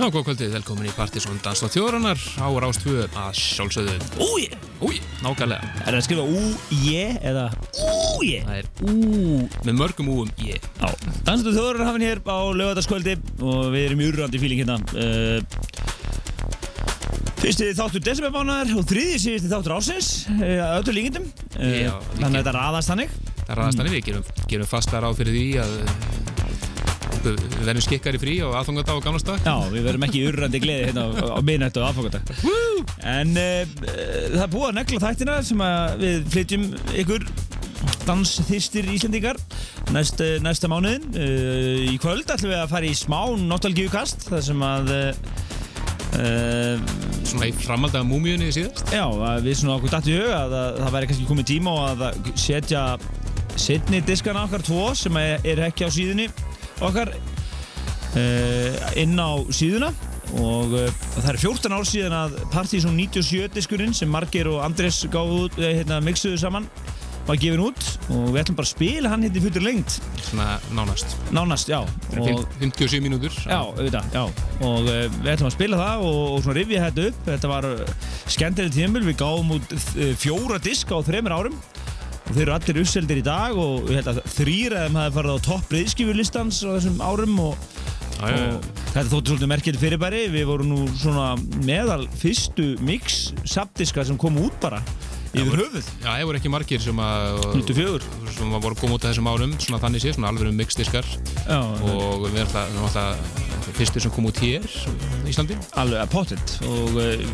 Já, góð kvöldið, velkomin í Partisón Dansla þjóðrannar á Rástvö að sjálfsögðu. Úi, Úi, nákvæmlega. Er það að skrifa ú-je eða ú-je? Það er ú með mörgum úum ég Já, Dansandu þjóður hafinn hér á lögataskvöldi og við erum í urrandi fíling hérna. Uh, Fyrsti þáttur desemberbánar og þriði síðusti þáttur ásins uh, öllu líkindum. Já, Þannig að þetta raðast þannig. Það er aðstæðan við, gerum, gerum fasta ráð fyrir því að við verðum skikkar í frí á aðfangadag og gamlastag Já, við verðum ekki í urrandi gleði hérna á, á minnættu og aðfokkata En uh, það er búið að negla þættina sem við flytjum ykkur dansþýstir Íslendingar næst, uh, næsta mánuðin uh, Í kvöld ætlum við að fara í smá nostalgíukast þar sem að uh, Svona í framald af múmiunni síðast? Já, við svona okkur dætt í hug að, að það væri kannski komið tíma á að setja setni diskana okkar tvo sem er, er ekki á síðunni okkar uh, inn á síðuna. Og uh, það er 14 ár síðan að Partizón 97 diskurinn sem Marger og Andrés eh, hérna, mixuðu saman var gefin út. Og við ætlum bara að spila hann hérna í fullur lengt Svona nánast. Nánast, já. Og, 57 mínútur. Já, auðvitað, já. Og við ætlum að spila það og, og svona rifja þetta upp. Þetta var skemmtileg tímul við gáum út fjóra diska á þreymur árum og þeir eru allir uppseldir í dag og þrýra þeim hafi farið á topp reyðskifulistans á þessum árum og, já. og þetta þóttu svolítið merkilegt fyrirbæri við vorum nú svona meðal fyrstu mix sabdiska sem kom út bara yfir höfuð? Já, það voru ekki margir sem að 94 sem að voru út af þessum árum svona þannig sé, svona alveg um mixdiskar. Já, og við erum alltaf, fyrstir sem kom út hér í Íslandi. Alveg að pottet. Og uh,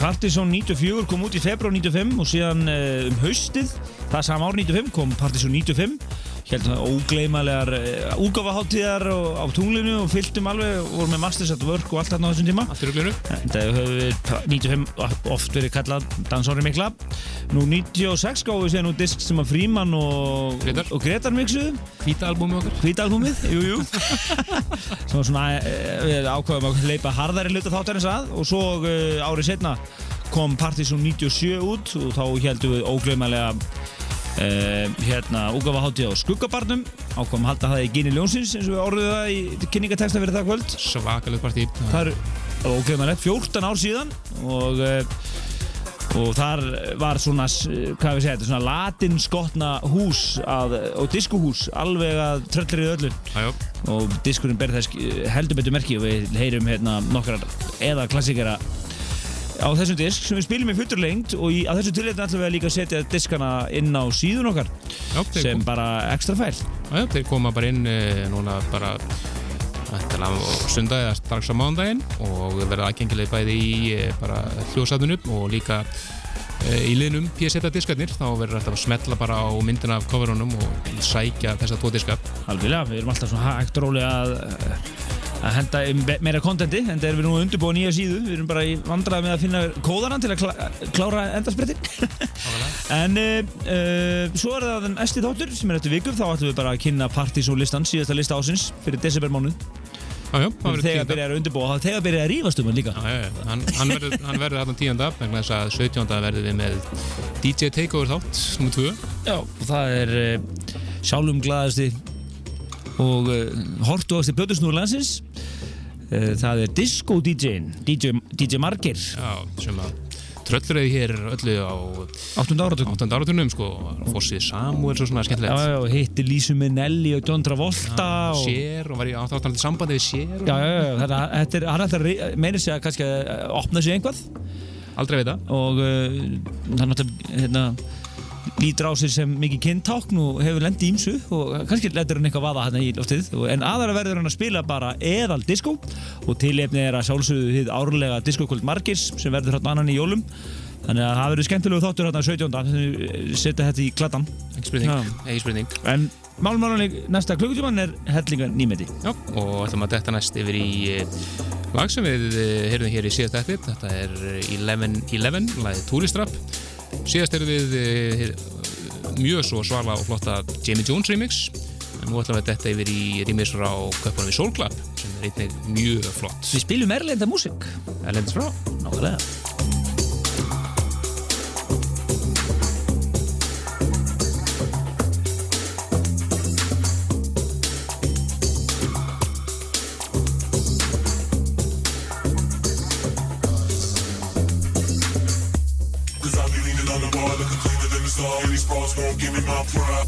Partizón 94 kom út í februar 95 og síðan uh, um haustið það sam ár 95 kom Partizón 95 hérna ógleimalegar uh, úgáfaháttíðar á tunglinu og fylltum alveg og vorum með Masters at Work og allt þarna á þessum tíma. Það höfum við 95 oft verið kallað dansári mikla. Nú 96 gáðum við síðan út disk sem að Fríman og Grétar. og Gretar mixuðu. Hvíta albúmi okkar. Hvítalbúmið, jú, jú. Sem var svona, eh, við ákvaðum að leipa harðari hluta þáttarins að og svo uh, árið setna kom Partizón 97 út og þá heldum við ógleymalega uh, hérna úgafa hátíð á skuggabarnum. Ákvaðum að halda það í Gini Ljónsins eins og við orðuðum það í kynningateksta fyrir það kvöld. Svakaleg partí það er ógleymalegt, 14 ár síðan og uh, og þar var svona, hvað við segja, þetta, svona latinskotna hús að, og diskuhús alveg að tröllrið öllu. Já, og diskurinn ber þess heldur betur merki og við heyrum hérna nokkrar eða klassikera á þessum disk sem við spilum í fullur lengt og í, á þessu tilhættin ætlum við að líka setja diskana inn á síðun okkar já, sem bara ekstra fæl kom, já, þeir koma bara inn e, núna bara sundag eða strax á mánudaginn og verða aðgengileg bæði í e, bara hljóðsatinu og líka e, í liðnum PSeta diskarnir. Þá verður þetta að smetla bara á myndina af coverunum og sækja þessa tvo diska. Alveg, við erum alltaf svona hægt róli að að henda meira kontenti en það erum við nú undirbúið nýja síðu. Við erum bara í vandraði með að finna kóðana til að klá, klára endarsprettin en uh, svo er það næsti þáttur sem er eftir vikur þá ætlum við bara að kynna Partizón listan síðasta lista ásins fyrir verður þegar byrjar að undirbúa og þegar byrjar að rífast um hann líka. Já, já, já. Hann, hann verður, þarna tíunda vegna þess að 17. verður við með DJ Takeover þátt, nummer 2 Já, og það er uh, sjálfum glaðasti og uh, hortuasti blöðusnúr landsins uh, það er Disco DJ-in DJ, DJ Margir Já, sem að tröllröði hér öllu á 8. áratökum 8. áraturnum sko, Fossið Samuels og svona Já, skemmtilegt já, já, hitti Lísu Minnelli og John Travolta og... Sér og var í áttalandi sambandi við Sér og Já, já, já, þetta, þetta er, hann ætlar að meina sig að kannski að opna sig einhvað aldrei veit það og uh, hann náttúrulega hérna, lítur á sig sem mikið kyntákn og hefur lendið ímsu og kannski letur hann eitthvað vaða hann í loftið. En aðra verður hann að spila bara eðal disco og tilefni er að sjálfsögðu hið árlega diskokvöld Margis sem verður hann annan í jólum. Þannig að það verður skemmtilegu þáttur hann 17. þannig að við setja þetta í kladdan ekki spurning, en málmálanleik næsta klukkutíman er hellinga nýmeti. Og ætlum að detta næst yfir í eh, lag sem við eh, heyrðum hér í síðast eftir þetta er eh, 11-11 lagið Touristrap síðast erum við eh, mjög svo svala og flotta Jamie Jones remix. En nú ætlum við að detta yfir í remix frá köpunum við Soul Club sem er einnig mjög flott. Við spilum erlenda músik Erlendis frá. Nákvæmlega give me my pride.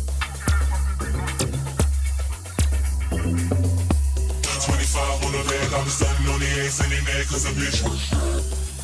25 on the I'm on the the cause a bitch.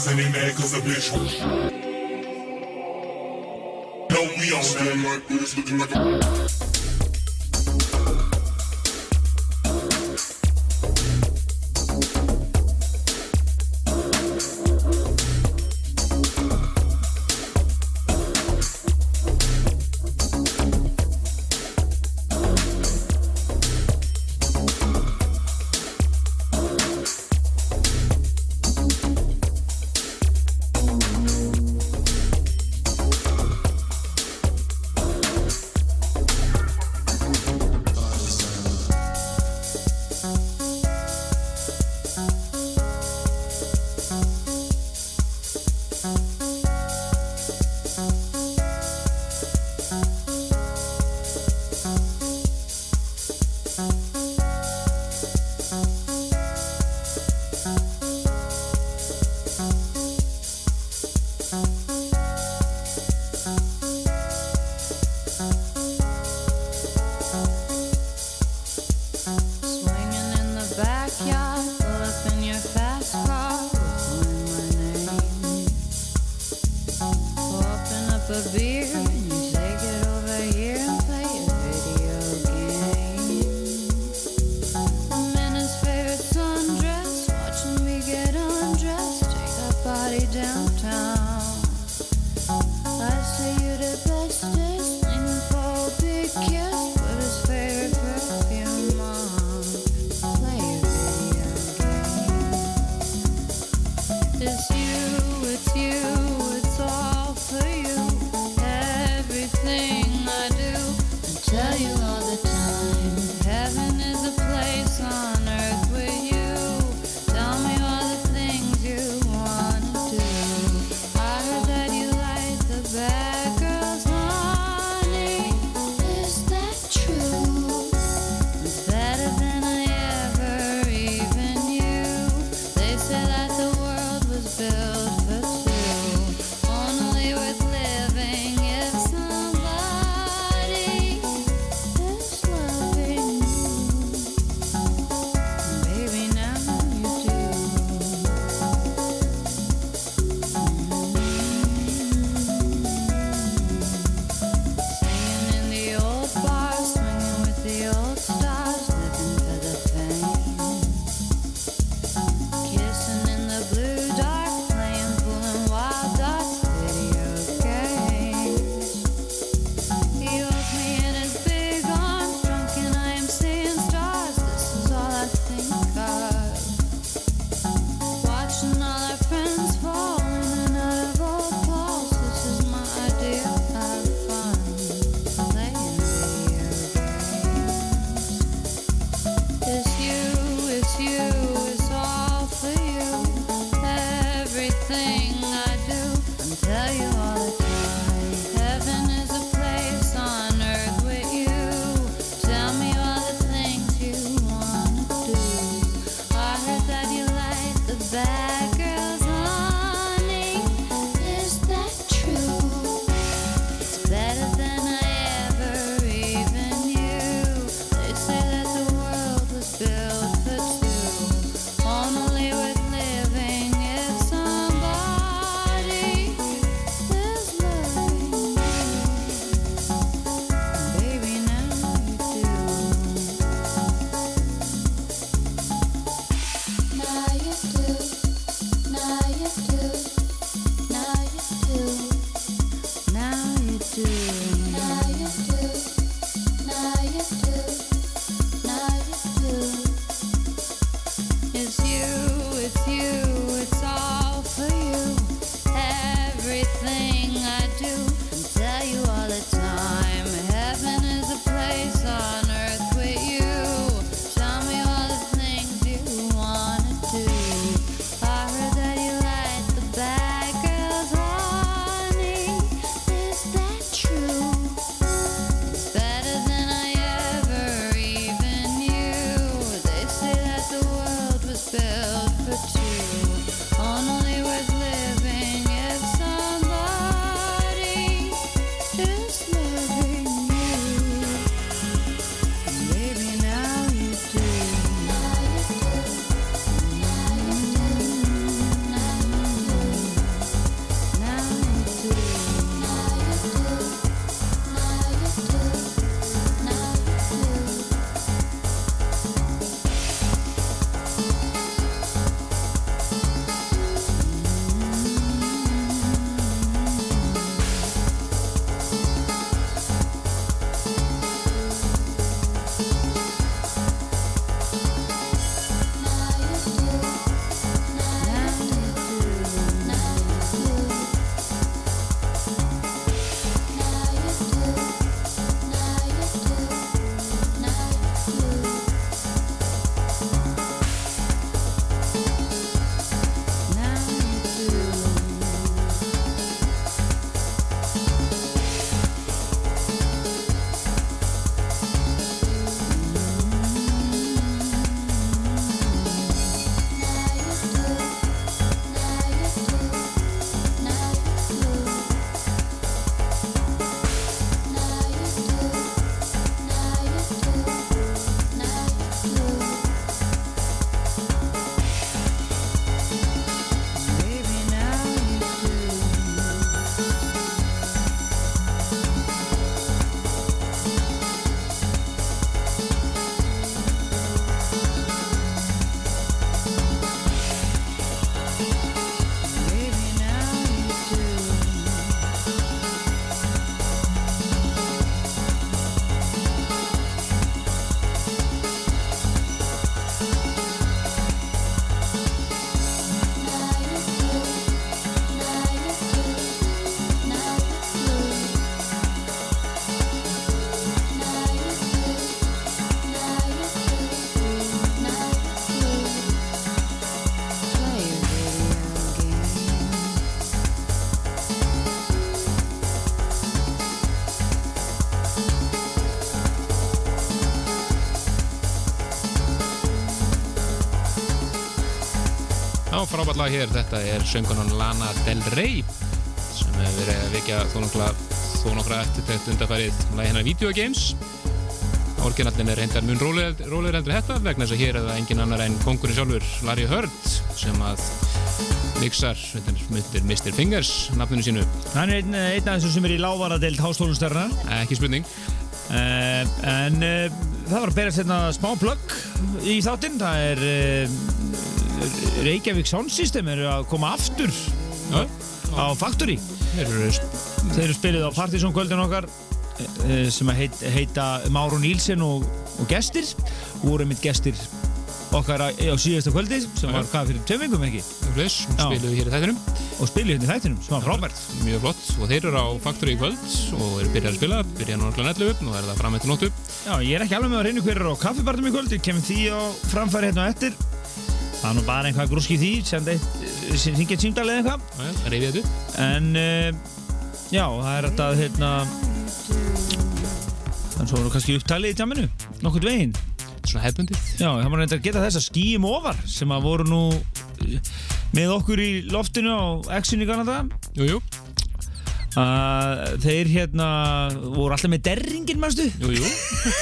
sending mad cause a bitch. No, we like that. Looking like a. frábært lag hér, þetta er söngunan Lana Del Rey sem hefur verið að vikja þó nokkla þó nokkra eftirtækt undarfærið lagi hennar Video Games. Orginallin er reyndar mun rólegur heldur þetta vegna þess að hér er það engin annar en kongurinn sjálfur Larry Heard sem að mixar myndir Mr. Fingers nafninu sínu. Hann er einn, einn af þessum sem er í lávaradeild hástólunstörna Ekki spurning. Uh, En uh, það var að berast hérna smá plugg í þáttinn. Það er uh, Reykjavík Sound System eru að koma aftur Já, á Factory. Þeir eru spilið á Partizón kvöldin okkar eh, sem að heit, heita Máru Nílsen og, og gestir. Voru mitt gestir okkar á, síðasta kvöldi sem var hvað fyrir tveim vingum ekki? Flis, spiluðu hér í þættinum. Og spilið hérna í þættinum sem var frábært. Mjög flott. Og þeir eru á Factory í kvöld og eru byrjað að spila, byrjað náttúrulega netlu upp og er það fram eftir nóttu. Já, ég er ekki alveg með að reyna hver er á kaffibartum í kvöld ég kemur því á framfæri hérna eftir það er nú bara einhvað grúski í því sem símdal eða eitthvað. Reyfið þetta en uh, já, það er þetta hérna en svo er nú kannski upptalið í tjáminu nokkurn veginn. Svona hefbundið Já, það maður reyndar að geta þess að skýjum ofar sem að voru nú eh, með okkur í loftinu á X-inu í Kanada. Jú, að þeir hérna voru alltaf með derringin, mannstu jú, jú.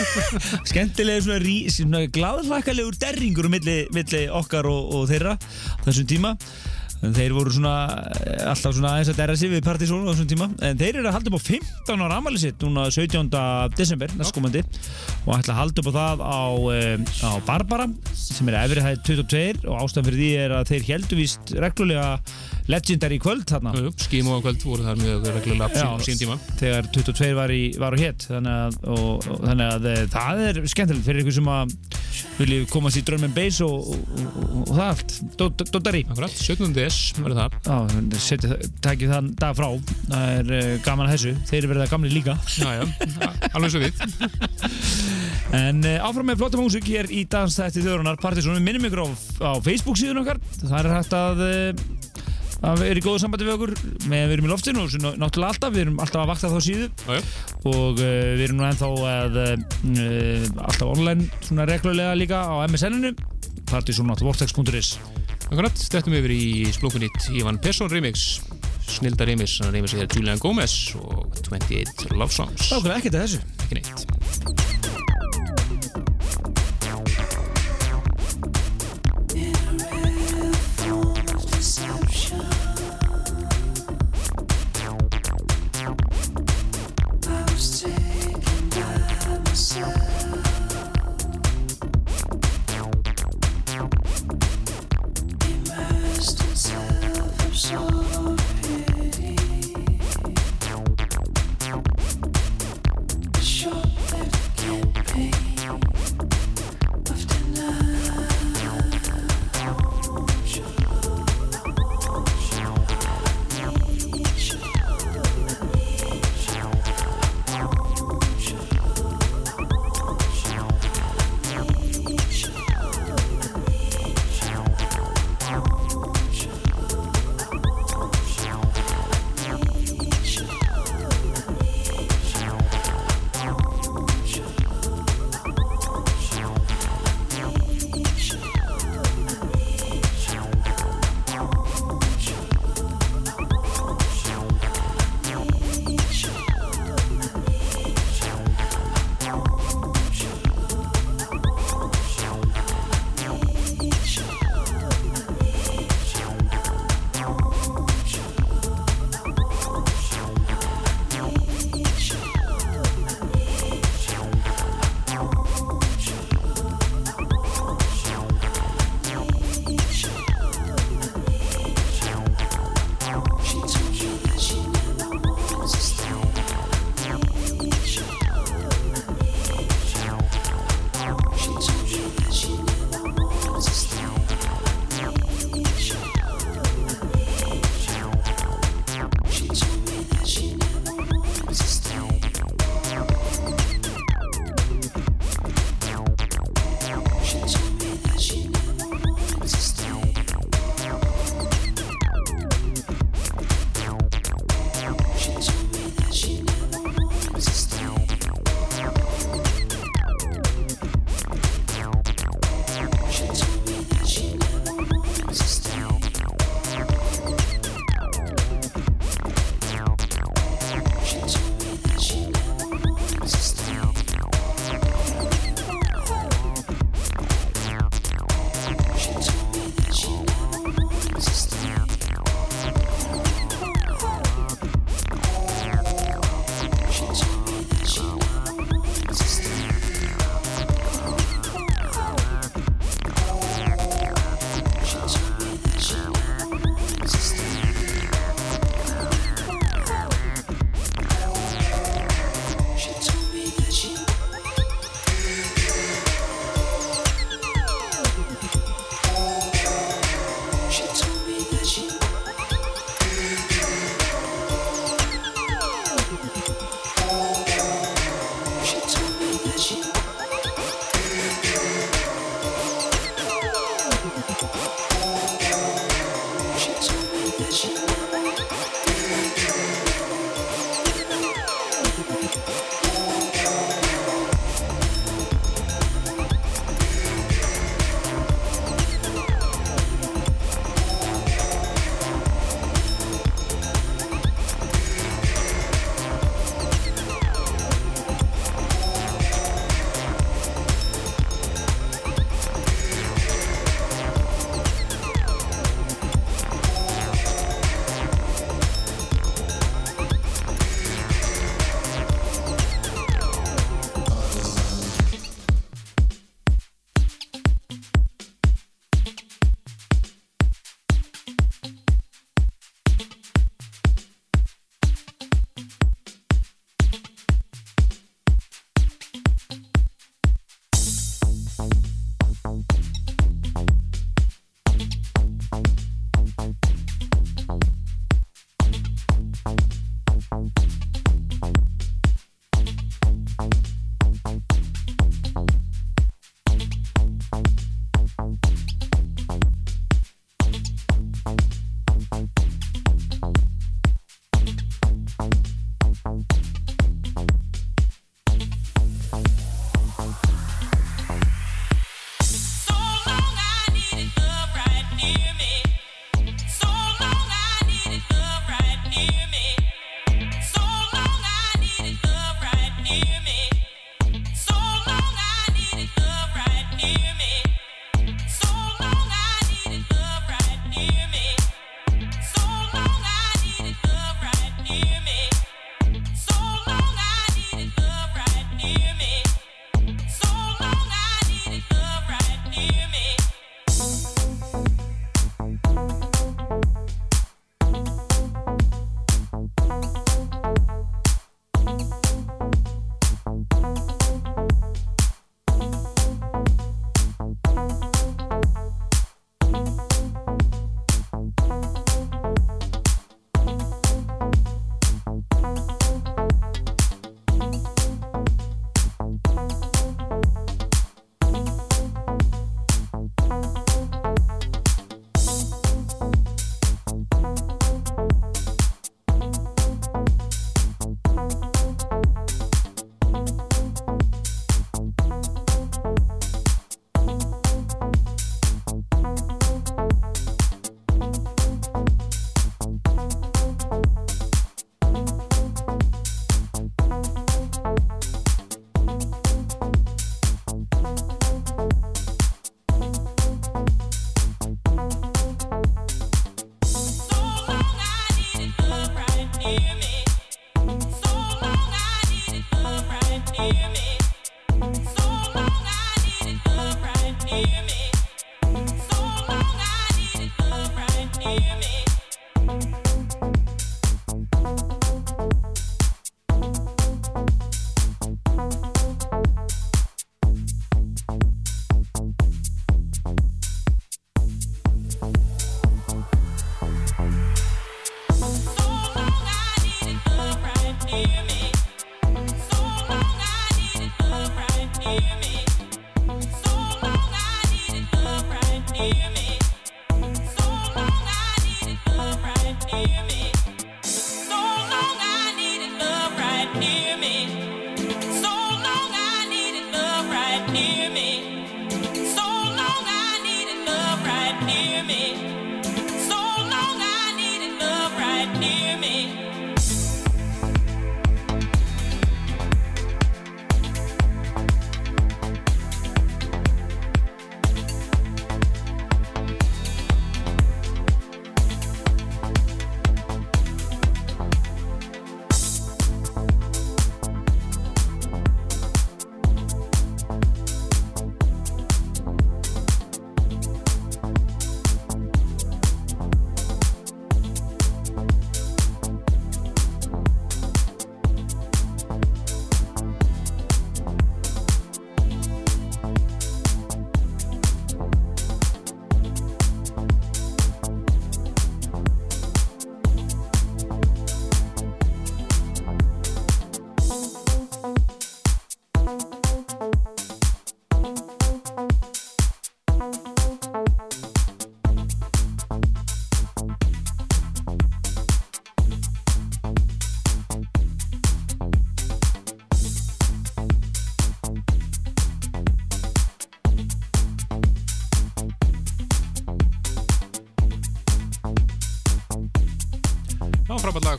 Skemmtilega svona, svona gladhlakalegur derringur um milli, milli okkar og, og þeirra þessum tíma. En þeir voru svona eh, alltaf svona aðeins að derra sig við Partizón á þessum tíma. En þeir eru að halda upp á 15 ára ammali sitt núna 17. desember næstkomandi. Og ætla að halda upp á það á, eh, á Barbara sem er efrið hæð 22 og ástæðan fyrir því er að þeir heldu víst reglulega legendary kvöld þarna. Jú, jú, skím og kvöld voru þar mjög reglulega á sín tíma. þegar 22 var, í, var á hétt þannig að, þannig að eh, það er skemmtilegt fyrir ykkur sem að vilji komast í drum and bass og, og, og, og það allt. Dó- Dóttari Akkurat, 17. des verður það. Takið þann dag frá. Það er uh, gaman að þessu. Þeir eru verið gamli líka. Já, já, alveg svo við. En uh, áfram með flotta músík hér í dansþætti þjóðrunar Partizón við minnum ykkur á, á Facebook síðun okkar. Það er hægt að að vera í góðu sambandi við okkur. Með að við erum í loftinu og náttúrulega alltaf við erum alltaf að vakta þá síðu. Æjö. og uh, við erum nú ennþá að, uh, alltaf online reglulega líka á MSN-inu partysónu.vortex.is Akkurat, stefnum við yfir í splókunit Ivan Persson remix. Snilda remix, hann remixið er Julian Gómez og 28 Love Songs. Þá kannu ekki þetta þessu. Ekki neitt. Sound. Immersed in self-absorption. emotions.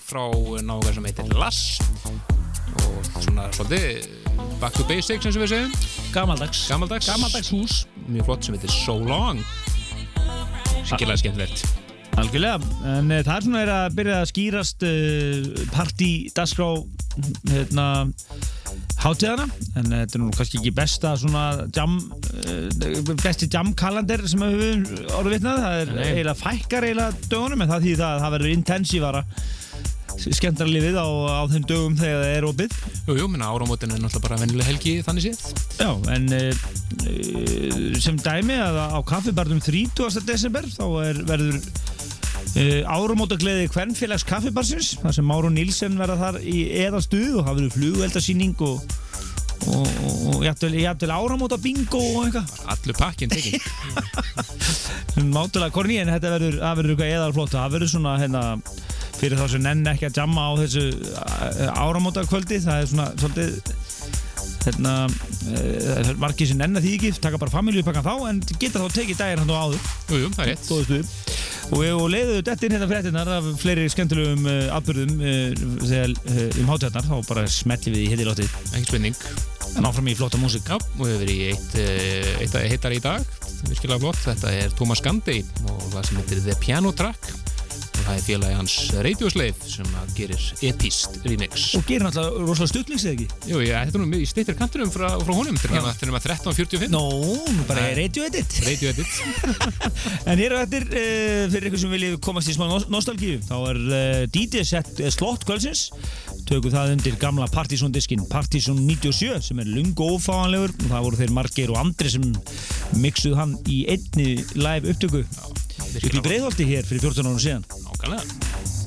Frá nága sem heitir Lass. Og svona svolítið back to basics eins og við segjum. Gamaldags. Gamaldags, Gamaldags hús. Mjög flott sem heitir So Long. Sikkilega skemmtilegt. Algjörlega, en uh, það er svona er að byrja að skýrast uh, partí dagskrá hérna hátíðana, en þetta er nú kannski ekki besta svona jam besti jamkalender sem við orðið vitnað, það er eiginlega fækkar eiginlega dögunum, en það þýðir það að það verður intensívara skemmtara lífið á, á þeim dögum þegar það er opið. Jú, jú, minna áramótin er náttúrulega bara vennileg helgi þannig séð. Já, en uh, sem dæmi að á kaffibarnum 30. desember þá er, verður uh, árumótagleði Kvennfélags kaffibarsins þar sem Máru Nílsen verða þar í eðalstuð og það verður flugveldarsýning og, og, og jafnvel, jafnvel áramóta bingo og eitthvað. Allur pakkin tekinn. Mátulega korni en þetta verður eitthvað eðalflott það verður svona hérna fyrir þá sem nenn ekki að jamma á þessu áramóta kvöldi það er svona svolítið hérna uh, margir sem nenn að því ekki taka bara familíupakkan þá en geta þá tekið daginn hann og áður Jú, jú, það er rétt og, og leiðu dettin hérna fréttinnar af fleiri skemmtilegum uh, atbyrðum uh, þegar uh, um hátjarnar þá bara smelli við í hittilóttið Ekki spurning en áfram í flotta músík Já, og hefur verið í eitt, eh, eitt að hittar í dag virkilega flott, þetta er Thomas Gandhi og það sem heitir The Piano Track það er félagi hans Radioslave sem að gerir epist remix. Og gerir náttúrulega rosalega stuttmix eða ekki? Jú, ég, þetta er nú í stittir kantinum frá, frá honum. Þetta er Já. nema 13.45 Nó, nú bara er radio edit. Radio Edit. En hér á eftir, uh, fyrir ykkur sem viljið komast í smá nos- nostalgíu, þá er uh, DJ sett uh, slott kvöldsins. Tökum það undir gamla Partizón diskin Partizón 97 sem er lungu ófáanlegur. Og það voru þeir Margeir og Andri sem mixuð hann í einni live upptöku upp í Breiðholti hér fyrir 14 árum síðan. Nákvæmlega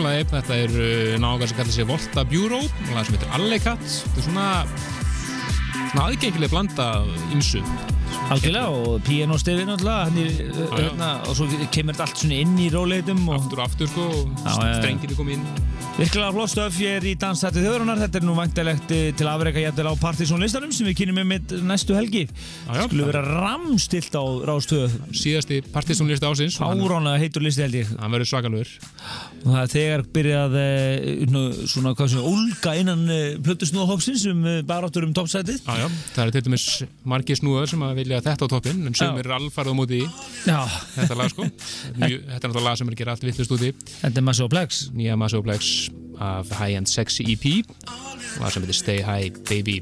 þessu lagi. Þetta er uh, nága sem kallar sig Volta Bureau, lag sem heitir Allekat. Þetta er svona, svona aðgengileg blanda ymsu. Algjörlega og hann er, uh, hérna, og svo kemur þetta allt svona inn í róleitum og Aftur og aftur sko, og strengir kom inn. virkilega flott stöf ég er í danstætti þjóðrunar þetta er nú væntilegt eh, til afreika jæfnvel á Partizón listanum sem við kynum með mitt næstu helgi já. skulle vera ramstilt á rástöð Síðasti partistónlisti ásins. og árána heitur listi held ég Hann verður svakalur. Og það er þegar byrjað eh, svona hvað sem ólga innan plötusnúðahópsins um eh, baráttur um toppsætið Já, já. Það eru til dæmis margir snúðar sem að vilja þetta á toppinn, en sem Já. er alfarð á móti í já, þetta lag sko. Mjög, þetta er náttúrulega lag sem er að gera allt villust úti. þetta er Massive Plex Nýja Masoplex af High End Sexy EP. Lag sem heitir Stay High Baby.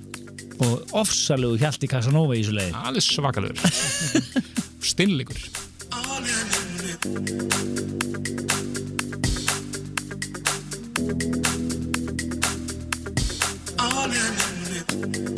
og ofsalegu Hjalti Casanova í þessu leiði Alveg svakalur. All in a minute.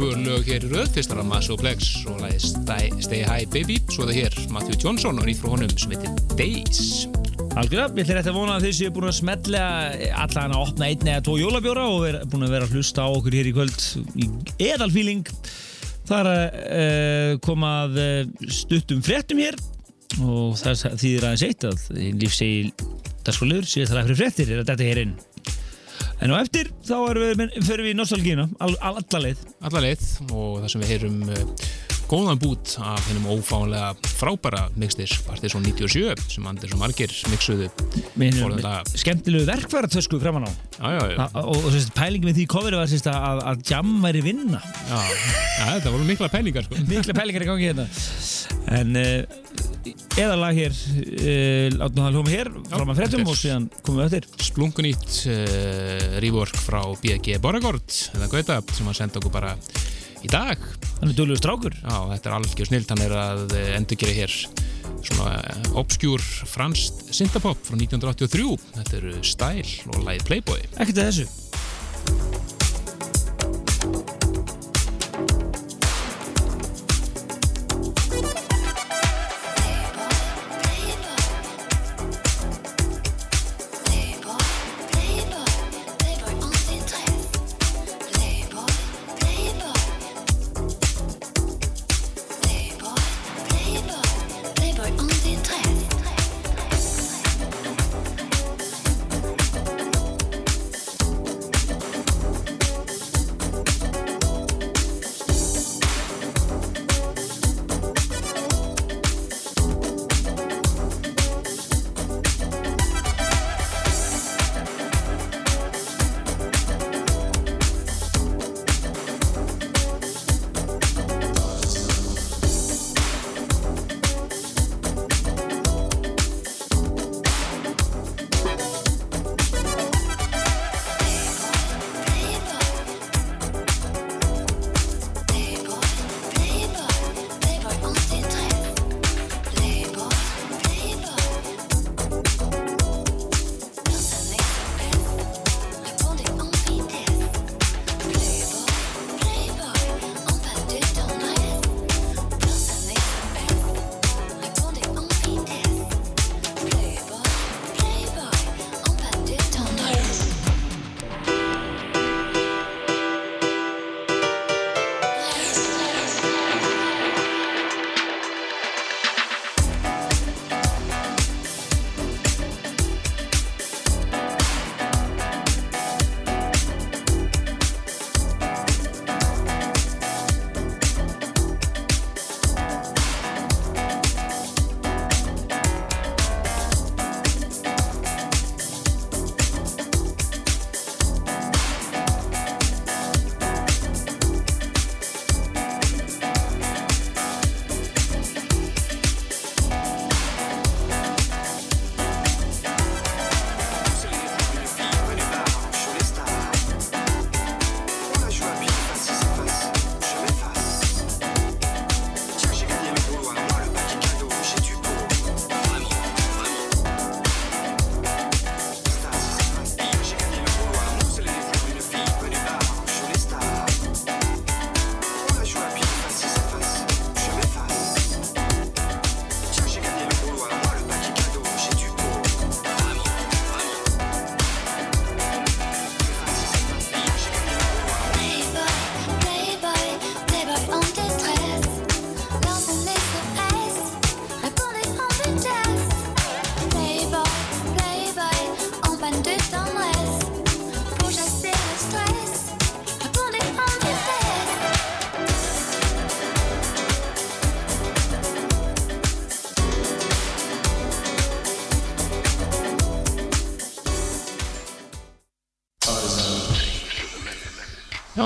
svör lög hér í röð, fyrst er það Maso Plex og lagið Stay, Stay High Baby, svo er það hér Matthew Johnson og nýtt frá honum sem heitir Days. Algjörða, ég ætla rétt að vona að þið séu búin að smetla allan að opna einn eða tvo jólabjóra og er búin að vera að hlusta á okkur hér í kvöld í eðalfíling. Það er að uh, koma að uh, stuttum fréttum hér og það þýðir aðeins eitt að lífsegi dagskóliður síðan það er fyrir fréttir er að þetta hér inn. En á eftir þá við, förum við í nostalgíuna, all, all, alla leið. Alla leið og það sem við heyrum uh, góðan bút af hennum ófáanlega frábæra mixtir Partiðsson 97 sem Anders og Margir mixuðu Með Forðanlega. skemmtilegu verkvartösku framan á. Já, já, já, A- Og, og sérst, pælingi með því coveri var sérst, að, að jam væri vinna. já, já þetta voru mikla pælingar sko. Mikla pælingar í gangi hérna. En uh, eða lag hér, uh, látum það hljóma hér, fréttum þetta er- og síðan komum við eftir. Splunkunýtt uh, rework frá BG Boragord eða Gauta sem hann senda okkur bara í dag Þannig dölur strákur. Já, þetta er algjör snilt, hann er að eh, endurgera hér svona eh, obskjúr franskt syntapop frá 1983 Þetta eru Style og lagið Playboy Ekkert að þessu.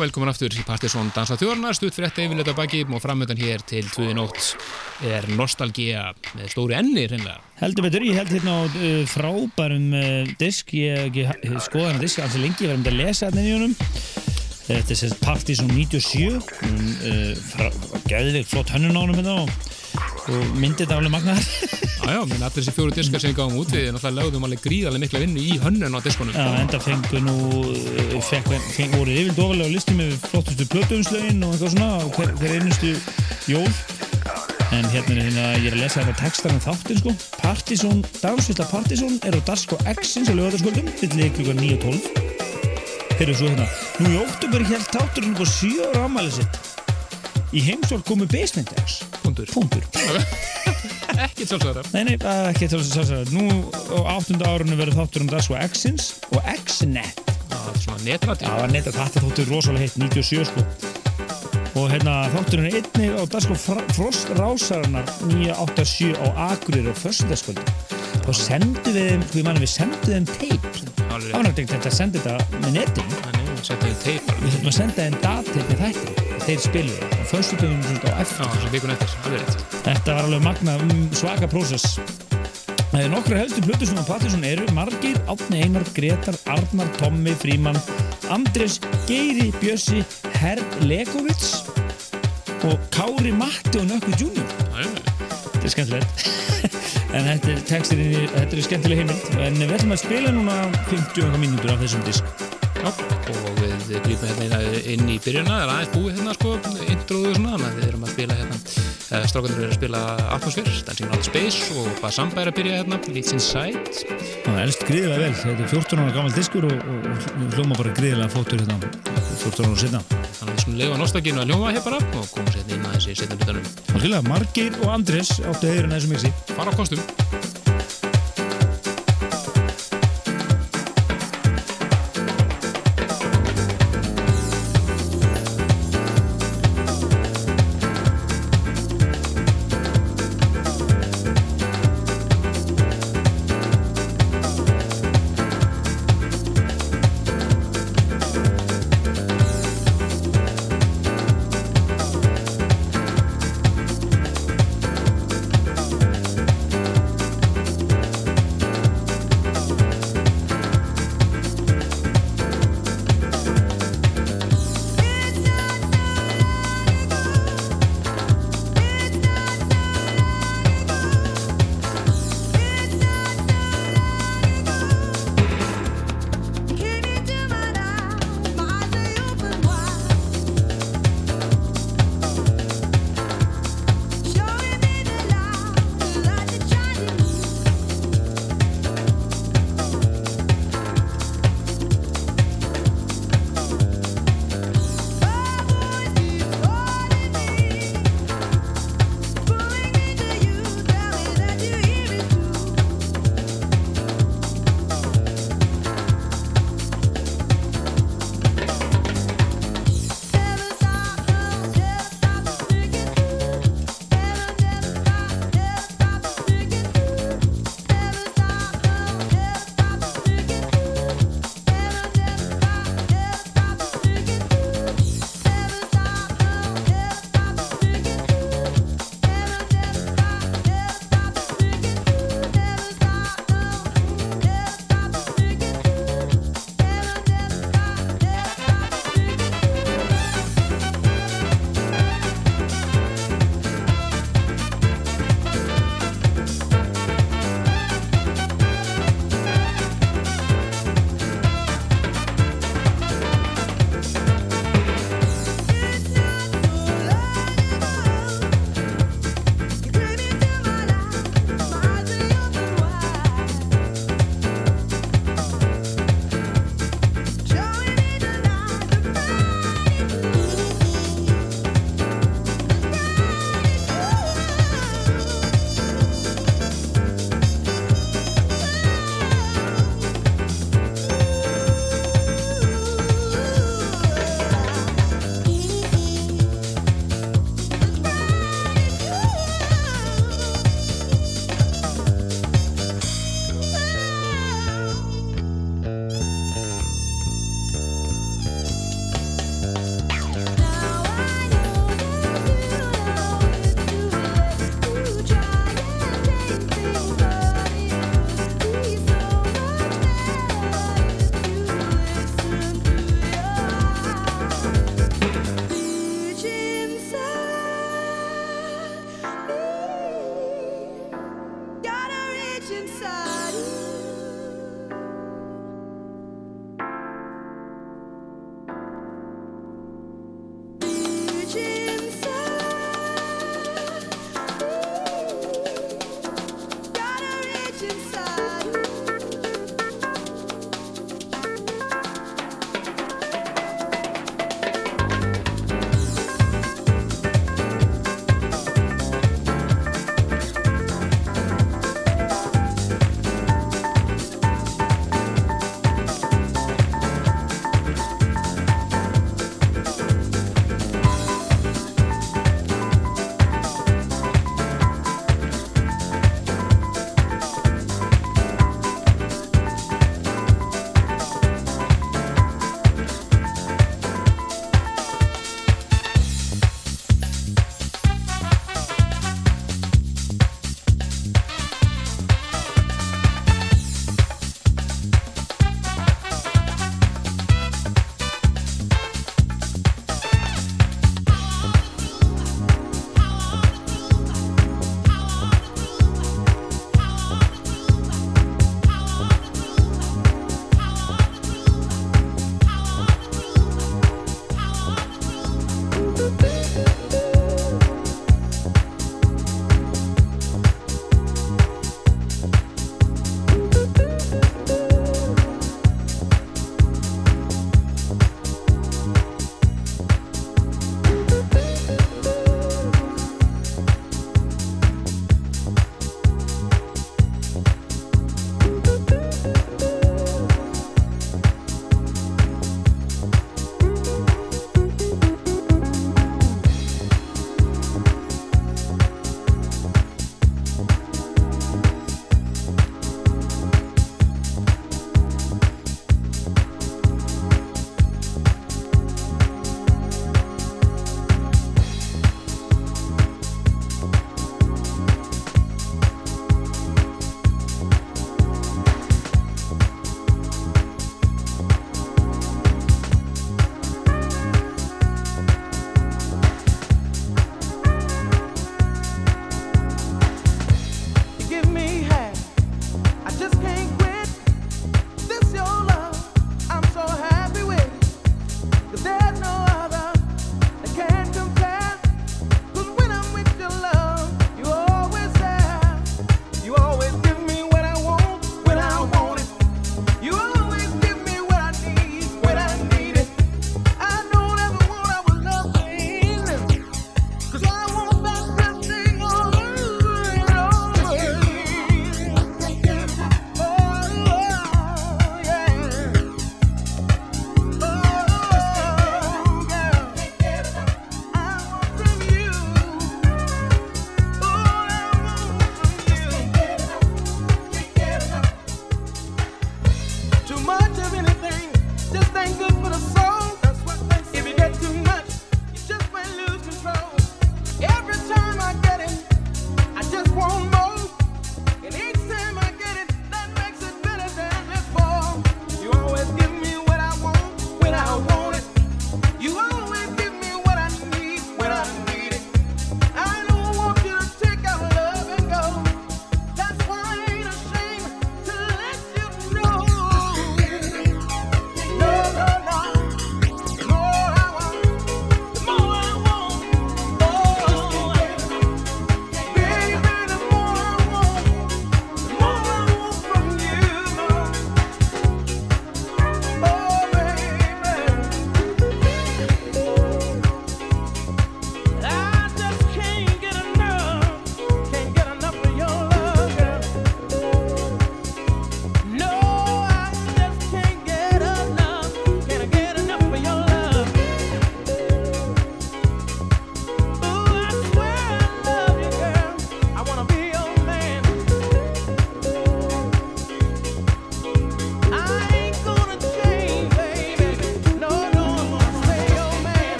Velkomin aftur í Partisón Dansa þjórnar, stutt fyrir þetta yfirleita baki og framöndan hér til 2 nótt er Nostalgia með stóri enni reynlega. Heldur betur, ég held hérna á uh, frábærum uh, disk, ég, ég, skoða hann disk alls lengi, ég var um að lesa hérna í honum. Þetta er Partizón 97, um, uh, gæðið flott hönnun á honum hérna og, myndið þetta alveg magnaðar. Já, menn allir þessi fjóru diskar sem við gáum út við náttúrulega lögðum alveg gríðarlega mikla vinnu í hönnun á diskonum. Já, enda fengu nú, fekk, fengu voru yfirlega ofalega listi með flottustu plötuumslögin og eitthvað svona og hver, hver einustu jól. En hérna er hérna, ég er að lesa þetta textar um þáttin sko. Partizón, dansvilla Partizón er á Dasko X-ins á lögadagsköldum, fyrir klukkan 9.12. Heyrðu svo hérna, nú í óttubur held þátturinn upp á 7 ára ámæli sitt. Í heimsól komu Basement X. Punktur. Punktur. Ekki sjálfsögðar. Nei, nei, það ekki sagja. Nú á áttunda árunni verður þáttur um Dasko X-ins og X-net. Það er svona netrætti. Já, það var netta þetta þáttur rosalega heitt, 97 sko. Og hérna þátturinn er einnig á Dasko Frost Rásarinnar 987 á Akureyri á Fössundaskvöldu. Þá sendum við ég manni, við sendum þeim teip. Það var náttúrulega þetta að senda þetta með netinu. Þannig, setja í teip bara. Við þurfum að senda þeim dateip með þættir. Þeir spiluðu á á Já, eftir. eftir. Þetta var alveg magna um, svaka prósess. Það er nokkru helstu plötur sem á Pattinson eru Margir, Átni Einar, Gretar, Arnar, Tommi, Fríman, Andres, Geiri, Bjössi, Herr Legovits og Kári Matti og Nökku Junior. Þetta er skemmtilegt. en þetta er textirinn, í- þetta er skemmtileg heimild. En við ætlum að spila núna 50 okkar mínútur af þessum disk. já. Og við grípum hérna inn í byrjunna, það er aðeins búið hérna sko, introðu og svona, þannig að við erum að spila hérna, uh, strákandur eru að spila Atmosphere, Dancing All Space og hvað Samba er að byrja hérna, Leads Inside. Það elst gríðilega vel. Þetta er 14 ára gammal diskur og, og, og hljóma bara gríðilega flottur hérna 14 ára setna. Þannig að við skulum leifa nostalgínu að hljóma hér bara og komum sér inn aðeins í setjum. Algjörlega, Margir og Andres áttu heiðurinn að þessu mixi. Fara á kostum.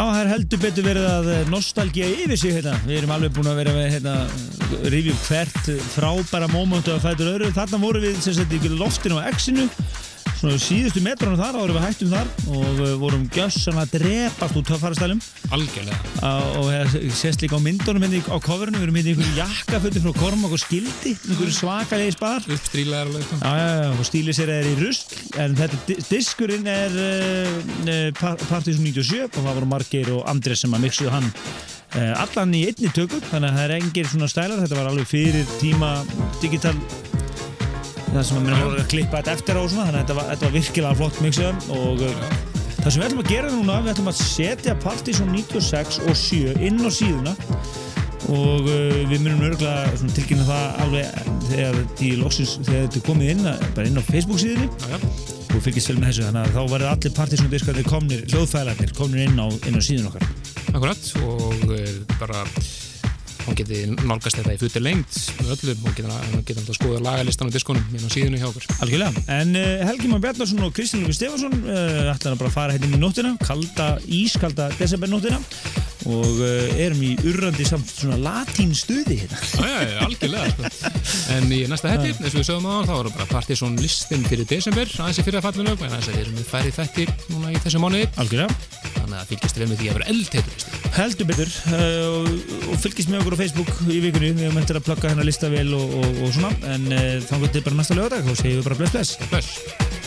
Já, það er heldur betur verið að nostalgía yfir sig hérna. Við erum alveg búin að vera með hérna, rifjum hvert frábæra mómentu að fætur öðru. Þarna vorum við sem sagt í loftinu á X-inu, svona síðustu metrónu þar, árum við hættum þar og uh, vorum gjössan að drepast úr töffarastælum. Algjörlega. og það sést líka á myndunum hérna í- á coverinu, við erum hérna í einhverju jakkafötu frá Kormak og Skildi, einhverju svakalegi spar. Uppstrílaðar og stílið sér er í rusl en þetta di- diskurinn er uh, Partiðsson 97 og það voru Margeir og Andrés sem að mixuðu hann uh, allan í einni tökum þannig að það er engir svona stælar þetta var alveg fyrir tíma digital það sem að mér voru að klippa þetta eftir á svona þannig að þetta var, þetta var virkilega flott mixuðum og uh, það sem við ætlum að gera núna við ætlum að setja Partiðsson 96 og 7 inn á síðuna og uh, við munum örgulega tilkynna það alveg þegar því loksins, þegar þetta er komið inn bara inn á Facebook síðunni já. og fylgist vel með þessu þannig að þá verður allir partísum diskarnir komnir, hljóðfælarnir komnir inn á, inn á síðun okkar Akkurat og uh, bara hún geti nálgast þetta í futur lengt með öllum geta, geta alltaf skoða lagalistan á diskonum á síðunni hjá okkur. Algjörlega, en uh, Helgi Már Bjarnarsson og Kristján Lúfi Stefansson uh, ætlar að bara fara hérna í nóttina kalda, ískalda desembernóttina og uh, erum í urrandi samt svona latín stuði hérna. Já, algjörlega sko. En í næsta hætti, eins og við sögum á þá erum bara Partiðsson listin fyrir desember aðeins í fyrir fallinu, en þess að við erum með færið þætti núna í þessu mánuði, Algjörlega, þannig að fylgjast við með því að vera eldheitur listi. heldur betur uh, og, og fylgist með okkur á Facebook í vikunni, við höfum eftir að plugga hérna lista vel og, og, og svona, en uh, þá getur bara næsta lögadag, þá segjum við bara bless bless. Bless.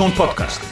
Partíson Podcast